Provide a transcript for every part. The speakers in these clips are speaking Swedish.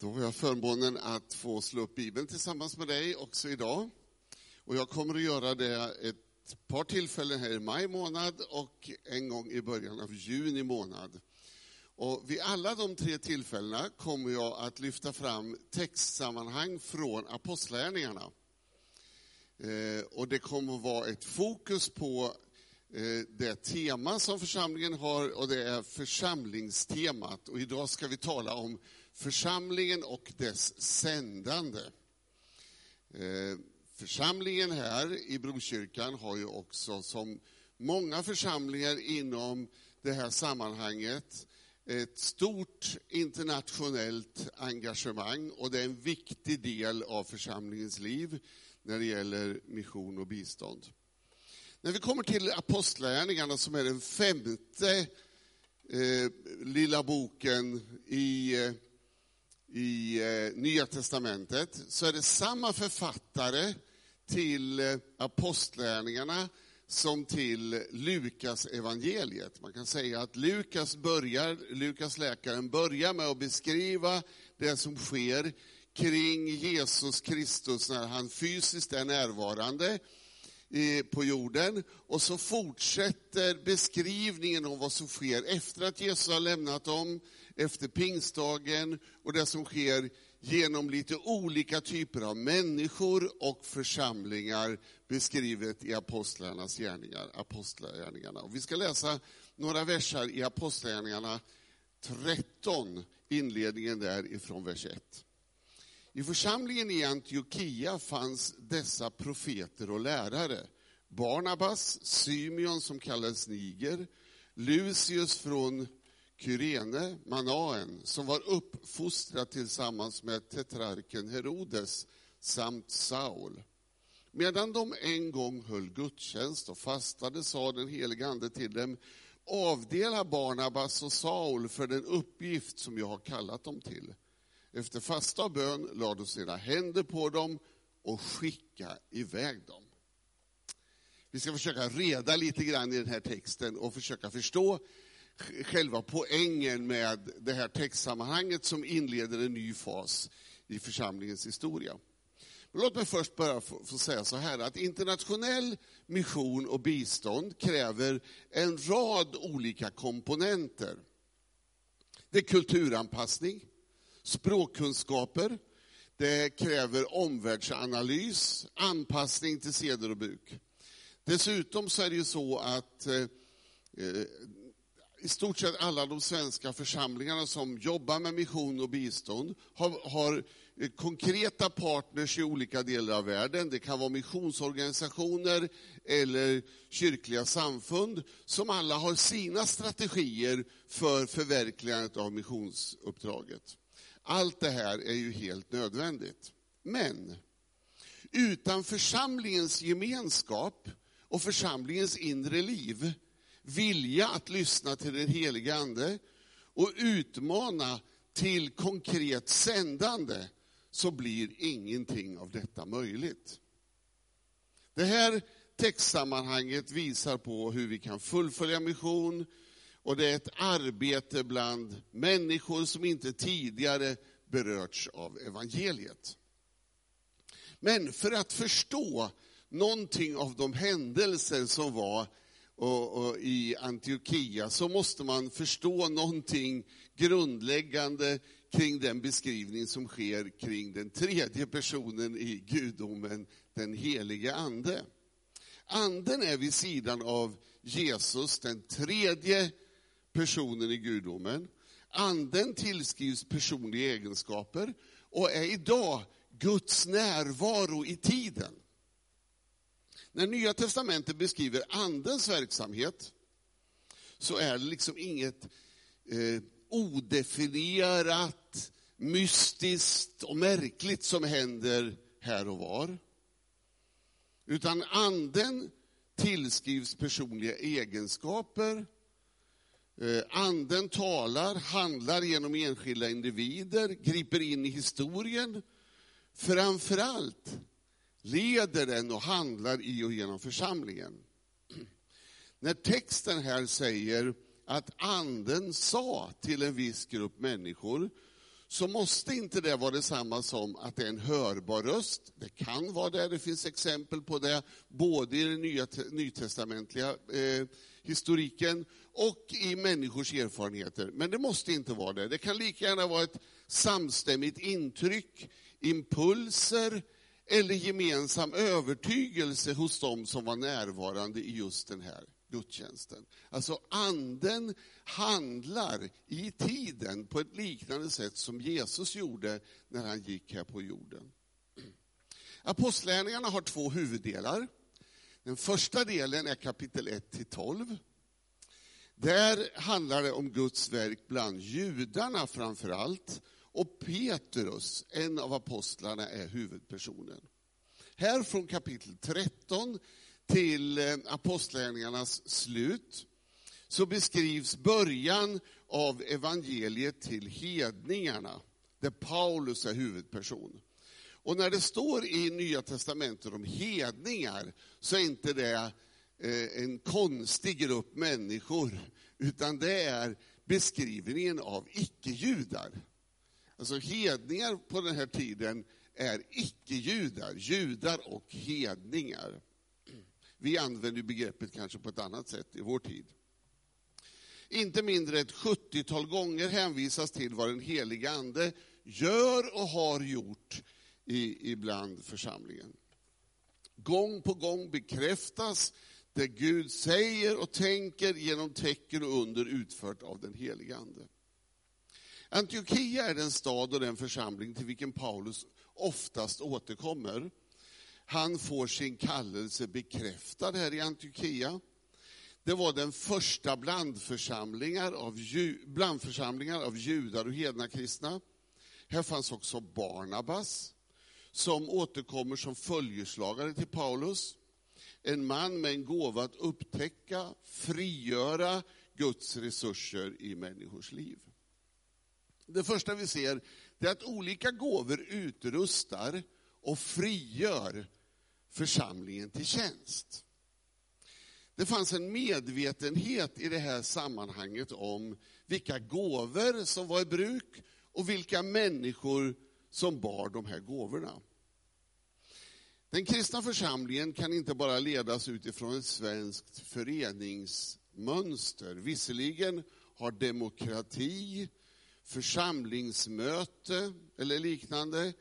Då har jag förmånen att få slå upp Bibeln tillsammans med dig också idag. Och jag kommer att göra det ett par tillfällen här i maj månad och en gång i början av juni månad. Och vid alla de tre tillfällena kommer jag att lyfta fram textsammanhang från Apostlagärningarna. Eh, och det kommer att vara ett fokus på eh, det tema som församlingen har och det är församlingstemat. Och idag ska vi tala om församlingen och dess sändande. Eh, församlingen här i Brokyrkan har ju också, som många församlingar inom det här sammanhanget, ett stort internationellt engagemang och det är en viktig del av församlingens liv när det gäller mission och bistånd. När vi kommer till Apostlagärningarna som är den femte eh, lilla boken i eh, i eh, Nya Testamentet så är det samma författare till eh, apostlärningarna som till Lukas evangeliet. Man kan säga att Lukas, börjar, Lukas läkaren börjar med att beskriva det som sker kring Jesus Kristus när han fysiskt är närvarande eh, på jorden. Och så fortsätter beskrivningen om vad som sker efter att Jesus har lämnat dem, efter pingstdagen och det som sker genom lite olika typer av människor och församlingar beskrivet i apostlarnas gärningar, apostlagärningarna. Och vi ska läsa några verser i apostlagärningarna 13, inledningen där ifrån vers 1. I församlingen i Antiochia fanns dessa profeter och lärare. Barnabas, Symeon som kallades Niger, Lucius från Kyrene, Manaen, som var uppfostrad tillsammans med tetrarken Herodes samt Saul. Medan de en gång höll gudstjänst och fastade sa den helige Ande till dem, avdela Barnabas och Saul för den uppgift som jag har kallat dem till. Efter fasta och bön lade de sina händer på dem och skicka iväg dem. Vi ska försöka reda lite grann i den här texten och försöka förstå själva poängen med det här textsammanhanget som inleder en ny fas i församlingens historia. Men låt mig först bara få, få säga så här att internationell mission och bistånd kräver en rad olika komponenter. Det är kulturanpassning, språkkunskaper, det kräver omvärldsanalys, anpassning till seder och bruk. Dessutom så är det ju så att eh, eh i stort sett alla de svenska församlingarna som jobbar med mission och bistånd har, har, konkreta partners i olika delar av världen. Det kan vara missionsorganisationer eller kyrkliga samfund som alla har sina strategier för förverkligandet av missionsuppdraget. Allt det här är ju helt nödvändigt. Men utan församlingens gemenskap och församlingens inre liv vilja att lyssna till den helige Ande och utmana till konkret sändande så blir ingenting av detta möjligt. Det här textsammanhanget visar på hur vi kan fullfölja mission och det är ett arbete bland människor som inte tidigare berörts av evangeliet. Men för att förstå någonting av de händelser som var och, och i Antiochia så måste man förstå någonting grundläggande kring den beskrivning som sker kring den tredje personen i gudomen, den helige Ande. Anden är vid sidan av Jesus den tredje personen i gudomen. Anden tillskrivs personliga egenskaper och är idag Guds närvaro i tiden. När Nya Testamentet beskriver Andens verksamhet så är det liksom inget eh, odefinierat, mystiskt och märkligt som händer här och var. Utan Anden tillskrivs personliga egenskaper. Eh, anden talar, handlar genom enskilda individer, griper in i historien. Framför allt leder den och handlar i och genom församlingen. När texten här säger att anden sa till en viss grupp människor, så måste inte det vara detsamma som att det är en hörbar röst. Det kan vara det, det finns exempel på det, både i den nya, nytestamentliga eh, historiken och i människors erfarenheter. Men det måste inte vara det. Det kan lika gärna vara ett samstämmigt intryck, impulser eller gemensam övertygelse hos dem som var närvarande i just den här gudstjänsten. Alltså anden handlar i tiden på ett liknande sätt som Jesus gjorde när han gick här på jorden. Apostlärningarna har två huvuddelar. Den första delen är kapitel 1 till 12. Där handlar det om Guds verk bland judarna framför allt. Och Petrus, en av apostlarna, är huvudpersonen. Här från kapitel 13 till eh, apostlärningarnas slut så beskrivs början av evangeliet till hedningarna, där Paulus är huvudperson. Och när det står i Nya testamentet om hedningar så är inte det eh, en konstig grupp människor, utan det är beskrivningen av icke-judar. Alltså hedningar på den här tiden är icke-judar, judar och hedningar. Vi använder begreppet kanske på ett annat sätt i vår tid. Inte mindre än ett 70-tal gånger hänvisas till vad den heliga Ande gör och har gjort i, ibland församlingen. Gång på gång bekräftas det Gud säger och tänker genom tecken och under utfört av den heliga Ande. Antiochia är den stad och den församling till vilken Paulus oftast återkommer. Han får sin kallelse bekräftad här i Antiochia. Det var den första blandförsamlingar av, blandförsamlingar av judar och hedna kristna. Här fanns också Barnabas, som återkommer som följeslagare till Paulus. En man med en gåva att upptäcka, frigöra Guds resurser i människors liv. Det första vi ser är att olika gåvor utrustar och frigör församlingen till tjänst. Det fanns en medvetenhet i det här sammanhanget om vilka gåvor som var i bruk och vilka människor som bar de här gåvorna. Den kristna församlingen kan inte bara ledas utifrån ett svenskt föreningsmönster. Visserligen har demokrati, församlingsmöte eller liknande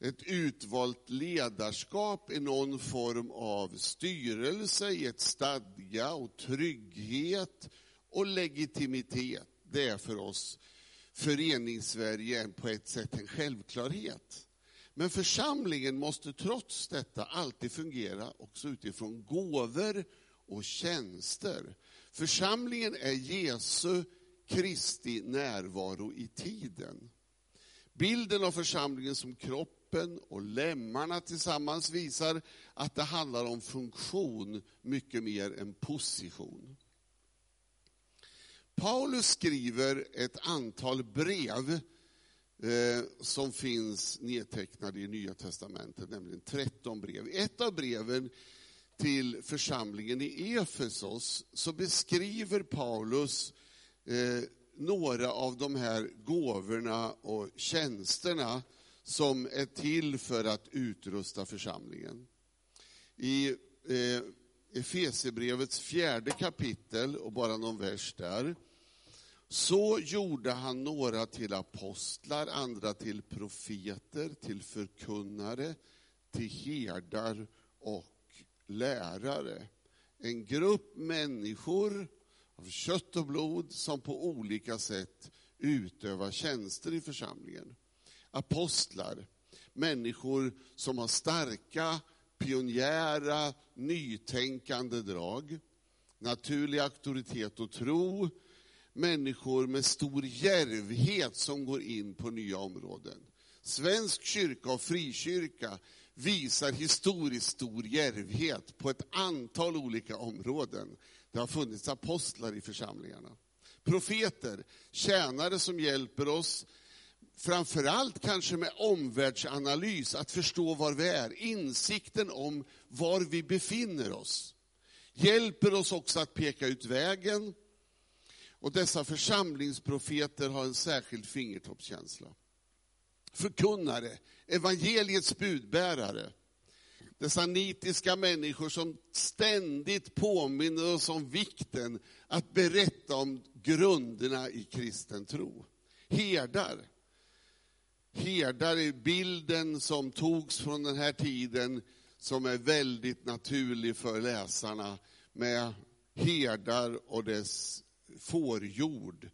ett utvalt ledarskap i någon form av styrelse, i ett stadga och trygghet och legitimitet. Det är för oss föreningssverige på ett sätt en självklarhet. Men församlingen måste trots detta alltid fungera också utifrån gåvor och tjänster. Församlingen är Jesu Kristi närvaro i tiden. Bilden av församlingen som kroppen och lemmarna tillsammans visar att det handlar om funktion mycket mer än position. Paulus skriver ett antal brev eh, som finns nedtecknade i Nya Testamentet, nämligen 13 brev. I ett av breven till församlingen i Efesos så beskriver Paulus eh, några av de här gåvorna och tjänsterna som är till för att utrusta församlingen. I eh, Efesierbrevets fjärde kapitel, och bara någon vers där, så gjorde han några till apostlar, andra till profeter, till förkunnare, till herdar och lärare. En grupp människor av kött och blod som på olika sätt utövar tjänster i församlingen. Apostlar, människor som har starka, pionjära, nytänkande drag, naturlig auktoritet och tro, människor med stor järvhet som går in på nya områden. Svensk kyrka och frikyrka visar historiskt stor järvhet på ett antal olika områden. Det har funnits apostlar i församlingarna. Profeter, tjänare som hjälper oss, framförallt kanske med omvärldsanalys, att förstå var vi är, insikten om var vi befinner oss. Hjälper oss också att peka ut vägen. Och dessa församlingsprofeter har en särskild fingertoppskänsla. förkunnare, evangeliets budbärare. Dessa nitiska människor som ständigt påminner oss om vikten att berätta om grunderna i kristen tro. Herdar. Herdar är bilden som togs från den här tiden som är väldigt naturlig för läsarna med herdar och dess fårjord.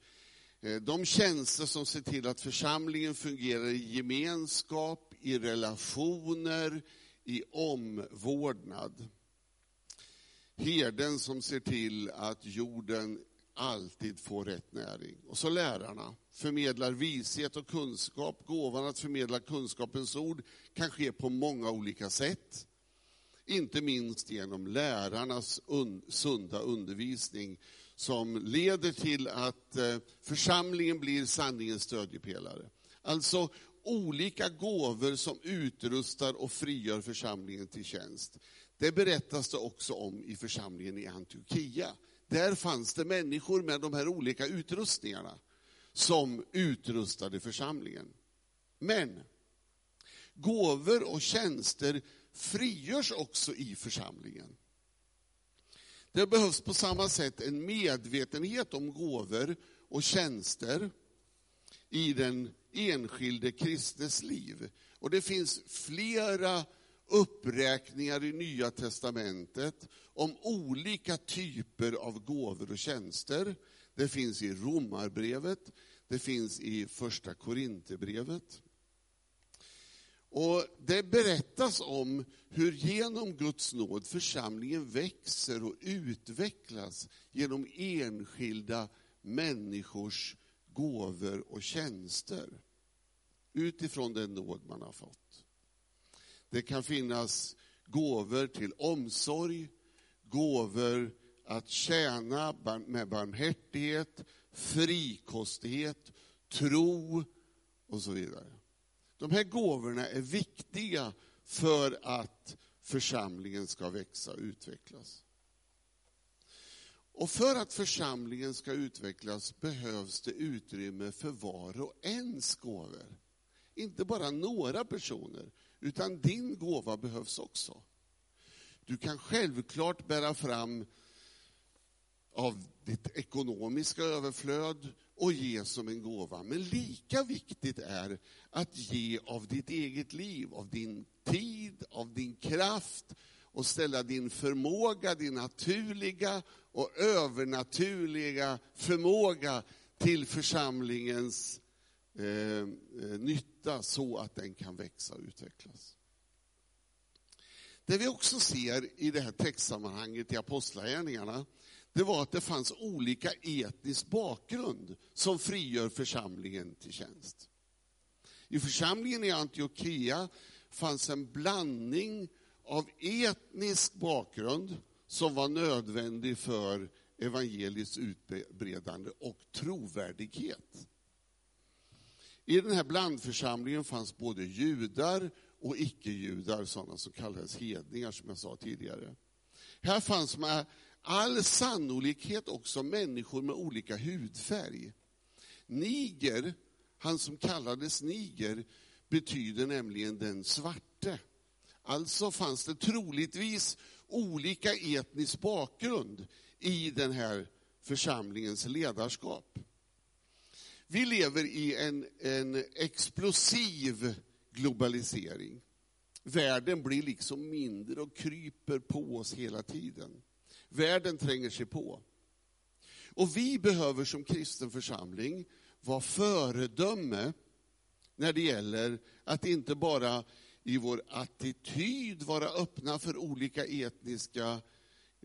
Eh, de tjänster som ser till att församlingen fungerar i gemenskap, i relationer, i omvårdnad. Herden som ser till att jorden alltid får rätt näring. Och så lärarna förmedlar vishet och kunskap. Gåvan att förmedla kunskapens ord kan ske på många olika sätt. Inte minst genom lärarnas un sunda undervisning som leder till att eh, församlingen blir sanningens stödjepelare. Alltså olika gåvor som utrustar och frigör församlingen till tjänst. Det berättas det också om i församlingen i Antiochia. Där fanns det människor med de här olika utrustningarna som utrustade församlingen. Men gåvor och tjänster frigörs också i församlingen. Det behövs på samma sätt en medvetenhet om gåvor och tjänster i den enskilde kristnes liv. Och det finns flera uppräkningar i Nya testamentet om olika typer av gåvor och tjänster. Det finns i Romarbrevet, det finns i Första Korinthierbrevet. Och det berättas om hur genom Guds nåd församlingen växer och utvecklas genom enskilda människors gåvor och tjänster utifrån den nåd man har fått. Det kan finnas gåvor till omsorg, gåvor att tjäna med barmhärtighet, frikostighet, tro och så vidare. De här gåvorna är viktiga för att församlingen ska växa och utvecklas. Och för att församlingen ska utvecklas behövs det utrymme för var och ens gåvor. Inte bara några personer, utan din gåva behövs också. Du kan självklart bära fram av ditt ekonomiska överflöd och ge som en gåva. Men lika viktigt är att ge av ditt eget liv, av din tid, av din kraft och ställa din förmåga, din naturliga och övernaturliga förmåga till församlingens Eh, eh, nytta så att den kan växa och utvecklas. Det vi också ser i det här textsammanhanget i Apostlagärningarna, det var att det fanns olika etnisk bakgrund som frigör församlingen till tjänst. I församlingen i Antiochia fanns en blandning av etnisk bakgrund som var nödvändig för evangeliets utbredande och trovärdighet. I den här blandförsamlingen fanns både judar och icke-judar, sådana som kallades hedningar som jag sa tidigare. Här fanns med all sannolikhet också människor med olika hudfärg. Niger, han som kallades niger, betyder nämligen den svarte. Alltså fanns det troligtvis olika etnisk bakgrund i den här församlingens ledarskap. Vi lever i en, en explosiv globalisering. Världen blir liksom mindre och kryper på oss hela tiden. Världen tränger sig på. Och vi behöver som kristen församling vara föredöme när det gäller att inte bara i vår attityd vara öppna för olika etniska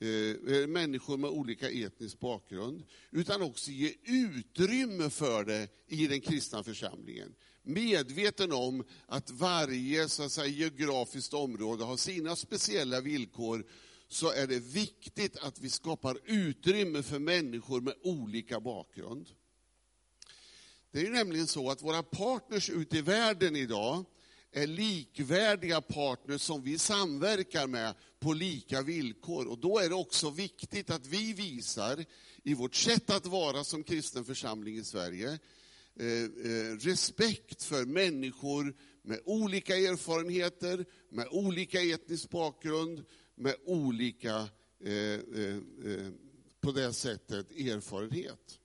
Eh, eh, människor med olika etnisk bakgrund, utan också ge utrymme för det i den kristna församlingen. Medveten om att varje så att säga, geografiskt område har sina speciella villkor, så är det viktigt att vi skapar utrymme för människor med olika bakgrund. Det är nämligen så att våra partners ute i världen idag är likvärdiga partners som vi samverkar med på lika villkor. Och då är det också viktigt att vi visar i vårt sätt att vara som kristen församling i Sverige eh, eh, respekt för människor med olika erfarenheter, med olika etnisk bakgrund, med olika, eh, på det sättet, erfarenhet.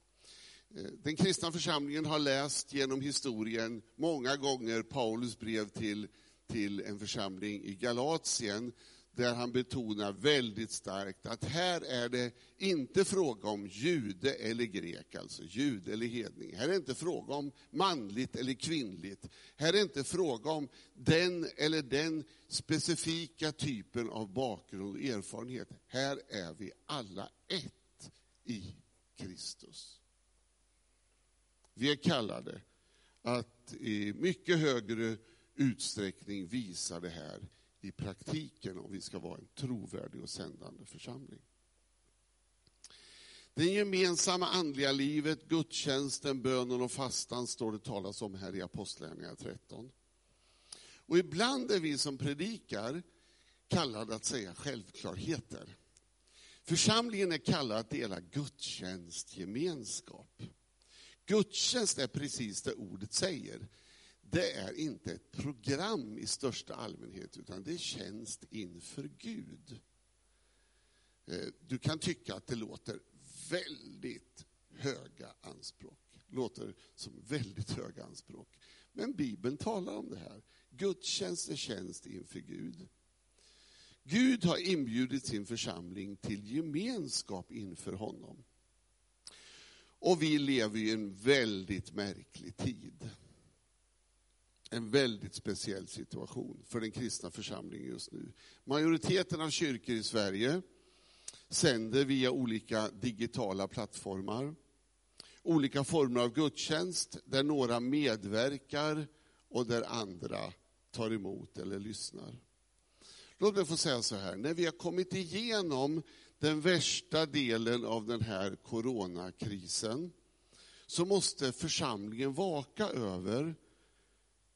Den kristna församlingen har läst genom historien många gånger Paulus brev till, till en församling i Galatien, där han betonar väldigt starkt att här är det inte fråga om jude eller grek, alltså jude eller hedning. Här är det inte fråga om manligt eller kvinnligt. Här är det inte fråga om den eller den specifika typen av bakgrund och erfarenhet. Här är vi alla ett i Kristus. Vi är kallade att i mycket högre utsträckning visa det här i praktiken om vi ska vara en trovärdig och sändande församling. Det gemensamma andliga livet, gudstjänsten, bönen och fastan står det talas om här i Apostlagärningarna 13. Och ibland är vi som predikar kallade att säga självklarheter. Församlingen är kallad att dela gudstjänstgemenskap. Gudstjänst är precis det ordet säger. Det är inte ett program i största allmänhet, utan det är tjänst inför Gud. Eh, du kan tycka att det låter väldigt höga anspråk. Låter som väldigt höga anspråk. Men Bibeln talar om det här. Gudstjänst är tjänst inför Gud. Gud har inbjudit sin församling till gemenskap inför honom. Och vi lever i en väldigt märklig tid. En väldigt speciell situation för den kristna församlingen just nu. Majoriteten av kyrkor i Sverige sänder via olika digitala plattformar. Olika former av gudstjänst där några medverkar och där andra tar emot eller lyssnar. Låt mig få säga så här, när vi har kommit igenom den värsta delen av den här coronakrisen så måste församlingen vaka över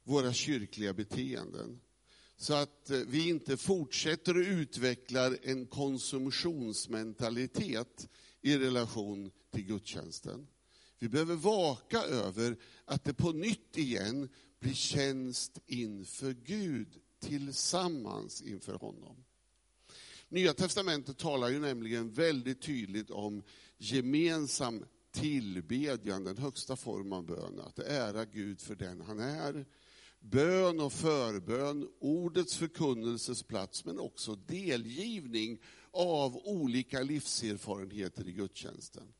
våra kyrkliga beteenden. Så att eh, vi inte fortsätter att utveckla en konsumtionsmentalitet i relation till gudstjänsten. Vi behöver vaka över att det på nytt igen blir tjänst inför Gud, tillsammans inför honom. Nya testamentet talar ju nämligen väldigt tydligt om gemensam tillbedjan, den högsta formen av bön, att ära Gud för den han är. Bön och förbön, ordets förkunnelses plats, men också delgivning av olika livserfarenheter i gudstjänsten.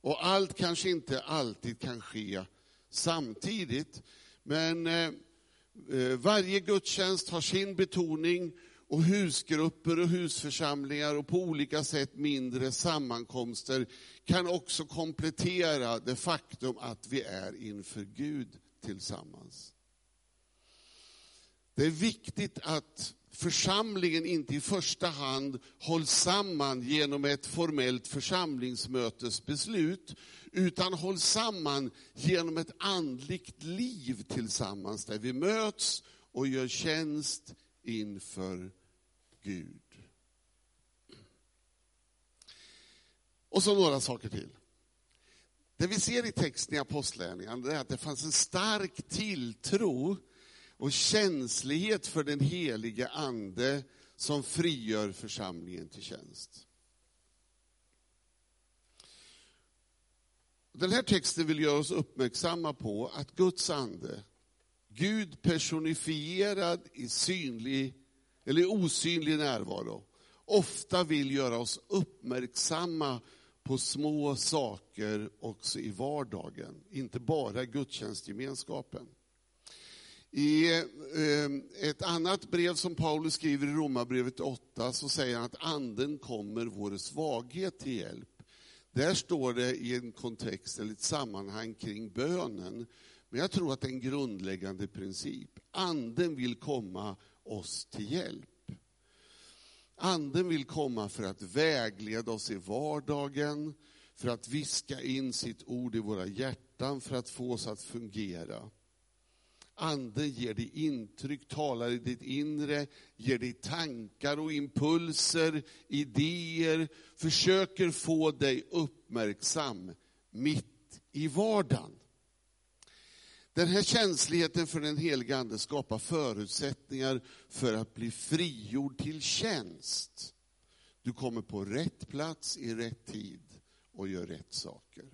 Och allt kanske inte alltid kan ske samtidigt, men eh, eh, varje gudstjänst har sin betoning och husgrupper och husförsamlingar och på olika sätt mindre sammankomster kan också komplettera det faktum att vi är inför Gud tillsammans. Det är viktigt att församlingen inte i första hand hålls samman genom ett formellt församlingsmötesbeslut, utan hålls samman genom ett andligt liv tillsammans, där vi möts och gör tjänst inför Gud. Och så några saker till. Det vi ser i texten i Apostlagärningarna är att det fanns en stark tilltro och känslighet för den helige Ande som frigör församlingen till tjänst. Den här texten vill göra oss uppmärksamma på att Guds ande, Gud personifierad i synlig eller osynlig närvaro, ofta vill göra oss uppmärksamma på små saker också i vardagen, inte bara gudstjänstgemenskapen. I eh, ett annat brev som Paulus skriver i Romarbrevet 8 så säger han att anden kommer vår svaghet till hjälp. Där står det i en kontext eller ett sammanhang kring bönen. Men jag tror att det är en grundläggande princip. Anden vill komma oss till hjälp. Anden vill komma för att vägleda oss i vardagen, för att viska in sitt ord i våra hjärtan, för att få oss att fungera. Anden ger dig intryck, talar i ditt inre, ger dig tankar och impulser, idéer, försöker få dig uppmärksam mitt i vardagen. Den här känsligheten för den heliga Ande skapar förutsättningar för att bli frigjord till tjänst. Du kommer på rätt plats i rätt tid och gör rätt saker.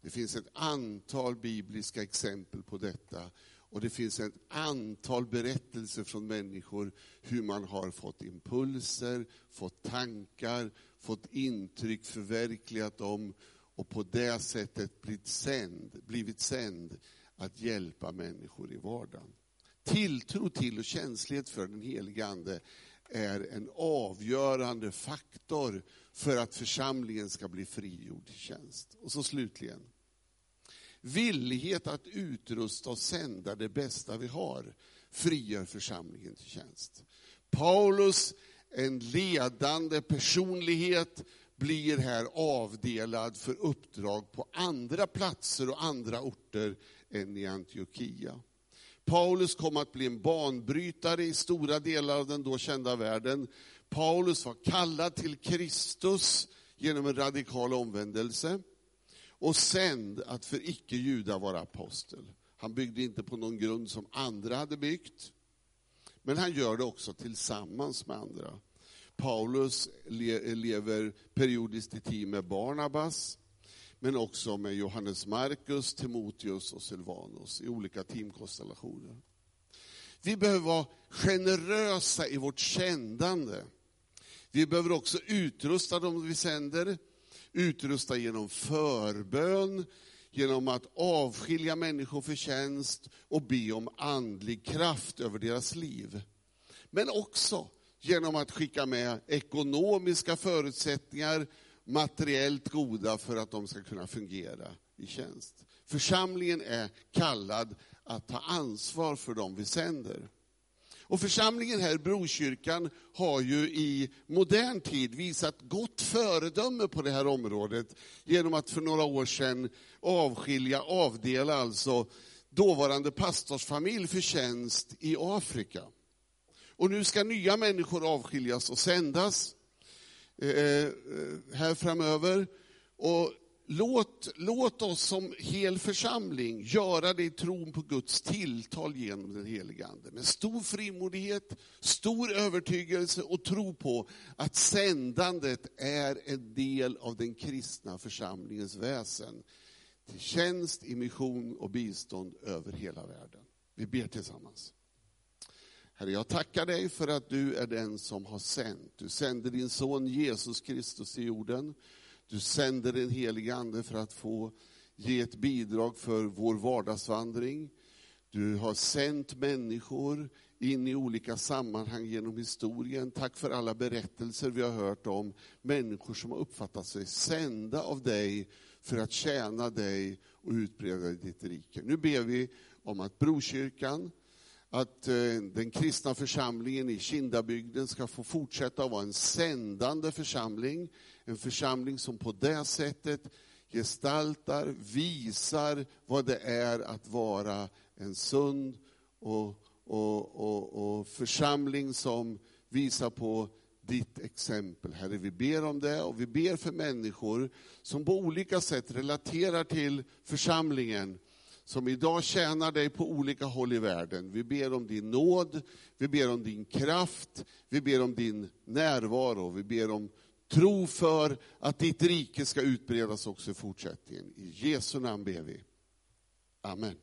Det finns ett antal bibliska exempel på detta och det finns ett antal berättelser från människor hur man har fått impulser, fått tankar, fått intryck, förverkligat dem och på det sättet blivit sänd, blivit sänd att hjälpa människor i vardagen. Tilltro till och känslighet för den helige Ande är en avgörande faktor för att församlingen ska bli frigjord till tjänst. Och så slutligen, villighet att utrusta och sända det bästa vi har frigör församlingen till tjänst. Paulus, en ledande personlighet, blir här avdelad för uppdrag på andra platser och andra orter än i Antiochia. Paulus kom att bli en banbrytare i stora delar av den då kända världen. Paulus var kallad till Kristus genom en radikal omvändelse och sänd att för icke-judar vara apostel. Han byggde inte på någon grund som andra hade byggt, men han gör det också tillsammans med andra. Paulus lever periodiskt i team med Barnabas, men också med Johannes Markus, Timoteus och Silvanus i olika teamkonstellationer. Vi behöver vara generösa i vårt sändande. Vi behöver också utrusta dem vi sänder, utrusta genom förbön, genom att avskilja människor för tjänst och be om andlig kraft över deras liv. Men också genom att skicka med ekonomiska förutsättningar, materiellt goda för att de ska kunna fungera i tjänst. Församlingen är kallad att ta ansvar för dem vi sänder. Och församlingen här, Brokyrkan, har ju i modern tid visat gott föredöme på det här området genom att för några år sedan avskilja, avdela alltså dåvarande pastorsfamilj för tjänst i Afrika. Och nu ska nya människor avskiljas och sändas eh, eh här framöver. Och låt, låt oss som hel församling göra det i tron på Guds tilltal genom den helige Ande. Med stor frimodighet, stor övertygelse och tro på att sändandet är en del av den kristna församlingens väsen. Till tjänst, i mission och bistånd över hela världen. Vi ber tillsammans. Herre, jag tackar dig för att du är den som har sänt. Du sände din son Jesus Kristus till jorden. Du sänder den helige Ande för att få ge ett bidrag för vår vardagsvandring. Du har sänt människor in i olika sammanhang genom historien. Tack för alla berättelser vi har hört om människor som har uppfattat sig sända av dig för att tjäna dig och utbreda ditt rike. Nu ber vi om att Brokyrkan, att eh, den kristna församlingen i Kindabygden ska få fortsätta att vara en sändande församling. En församling som på det sättet gestaltar, visar vad det är att vara en sund och, och, och, och församling som visar på ditt exempel. Herre, vi ber om det och vi ber för människor som på olika sätt relaterar till församlingen som idag tjänar dig på olika håll i världen. Vi ber om din nåd, vi ber om din kraft, vi ber om din närvaro, vi ber om tro för att ditt rike ska utbredas också i fortsättningen. I Jesu namn ber vi. Amen.